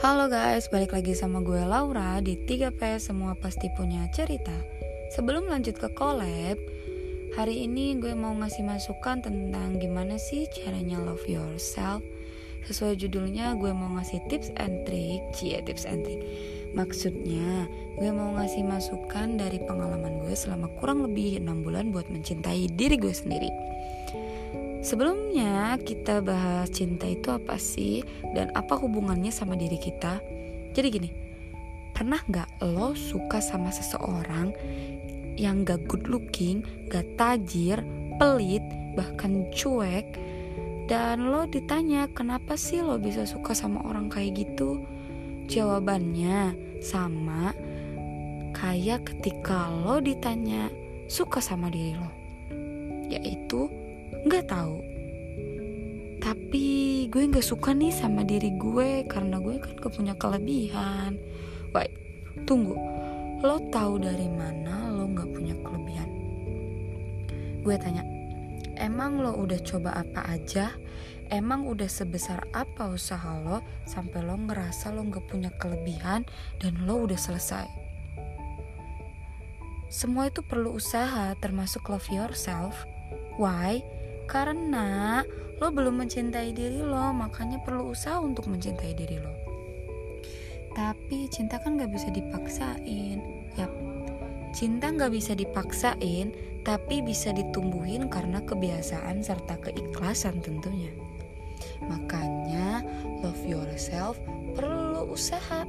Halo guys, balik lagi sama gue Laura di 3P Semua Pasti Punya Cerita. Sebelum lanjut ke collab Hari ini gue mau ngasih masukan tentang gimana sih caranya love yourself. Sesuai judulnya gue mau ngasih tips and trick. Cie tips and trick. Maksudnya gue mau ngasih masukan dari pengalaman gue selama kurang lebih 6 bulan buat mencintai diri gue sendiri Sebelumnya kita bahas cinta itu apa sih dan apa hubungannya sama diri kita. Jadi gini, pernah nggak lo suka sama seseorang yang gak good looking, gak tajir, pelit, bahkan cuek, dan lo ditanya kenapa sih lo bisa suka sama orang kayak gitu? Jawabannya sama kayak ketika lo ditanya suka sama diri lo, yaitu nggak tahu. Tapi gue nggak suka nih sama diri gue karena gue kan gak punya kelebihan. Wait, tunggu. Lo tahu dari mana lo nggak punya kelebihan? Gue tanya emang lo udah coba apa aja? Emang udah sebesar apa usaha lo sampai lo ngerasa lo nggak punya kelebihan dan lo udah selesai? Semua itu perlu usaha termasuk love yourself. Why karena lo belum mencintai diri lo, makanya perlu usaha untuk mencintai diri lo. Tapi cinta kan gak bisa dipaksain. Yap, cinta gak bisa dipaksain, tapi bisa ditumbuhin karena kebiasaan serta keikhlasan tentunya. Makanya love yourself perlu usaha.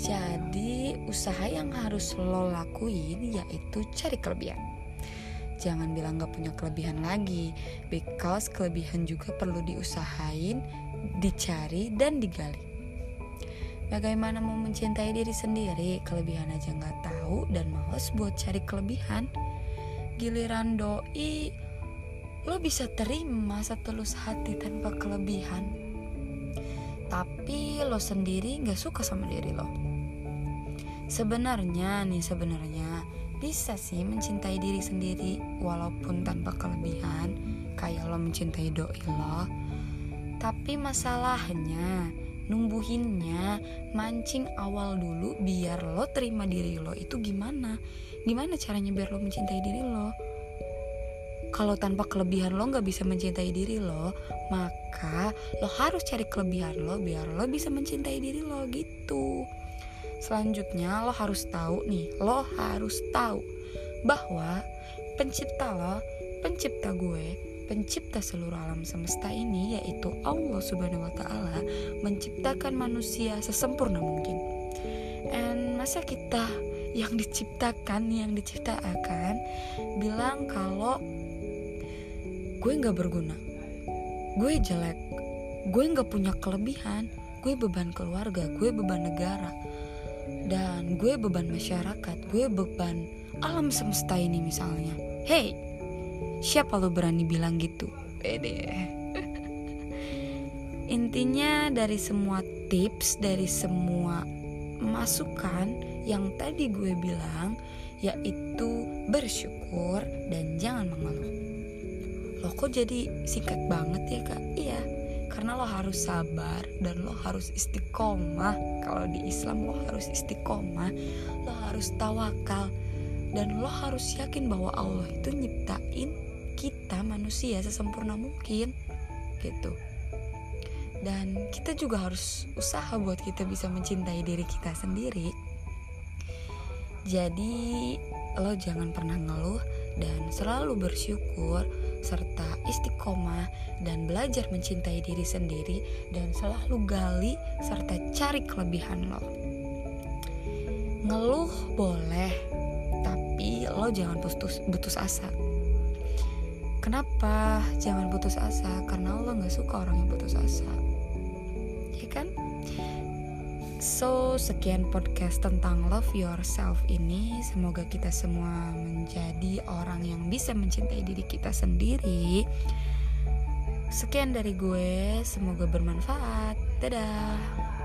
Jadi usaha yang harus lo lakuin yaitu cari kelebihan jangan bilang gak punya kelebihan lagi. Because kelebihan juga perlu diusahain dicari dan digali. Bagaimana mau mencintai diri sendiri? Kelebihan aja gak tahu dan males buat cari kelebihan. Giliran doi Lo bisa terima setulus hati tanpa kelebihan. Tapi lo sendiri gak suka sama diri lo. Sebenarnya nih sebenarnya bisa sih mencintai diri sendiri walaupun tanpa kelebihan kayak lo mencintai doi lo. Tapi masalahnya numbuhinnya mancing awal dulu biar lo terima diri lo itu gimana? Gimana caranya biar lo mencintai diri lo? Kalau tanpa kelebihan lo nggak bisa mencintai diri lo maka lo harus cari kelebihan lo biar lo bisa mencintai diri lo gitu Selanjutnya lo harus tahu nih, lo harus tahu bahwa pencipta lo, pencipta gue, pencipta seluruh alam semesta ini yaitu Allah Subhanahu wa taala menciptakan manusia sesempurna mungkin. And masa kita yang diciptakan, yang diciptakan bilang kalau gue nggak berguna, gue jelek, gue nggak punya kelebihan, gue beban keluarga, gue beban negara, dan gue beban masyarakat gue beban alam semesta ini misalnya. Hey siapa lo berani bilang gitu? Pede. Intinya dari semua tips dari semua masukan yang tadi gue bilang yaitu bersyukur dan jangan mengeluh lo kok jadi singkat banget ya kak? Iya karena lo harus sabar dan lo harus istiqomah. Kalau di Islam lo harus istiqomah lo harus tawakal dan lo harus yakin bahwa Allah itu nyiptain kita manusia sesempurna mungkin gitu. Dan kita juga harus usaha buat kita bisa mencintai diri kita sendiri. Jadi lo jangan pernah ngeluh dan selalu bersyukur serta istiqomah dan belajar mencintai diri sendiri dan selalu gali serta cari kelebihan lo. Ngeluh boleh, tapi lo jangan putus putus asa. Kenapa jangan putus asa? Karena lo nggak suka orang yang putus asa, ya kan? So, sekian podcast tentang love yourself ini. Semoga kita semua menjadi orang yang bisa mencintai diri kita sendiri. Sekian dari gue, semoga bermanfaat. Dadah.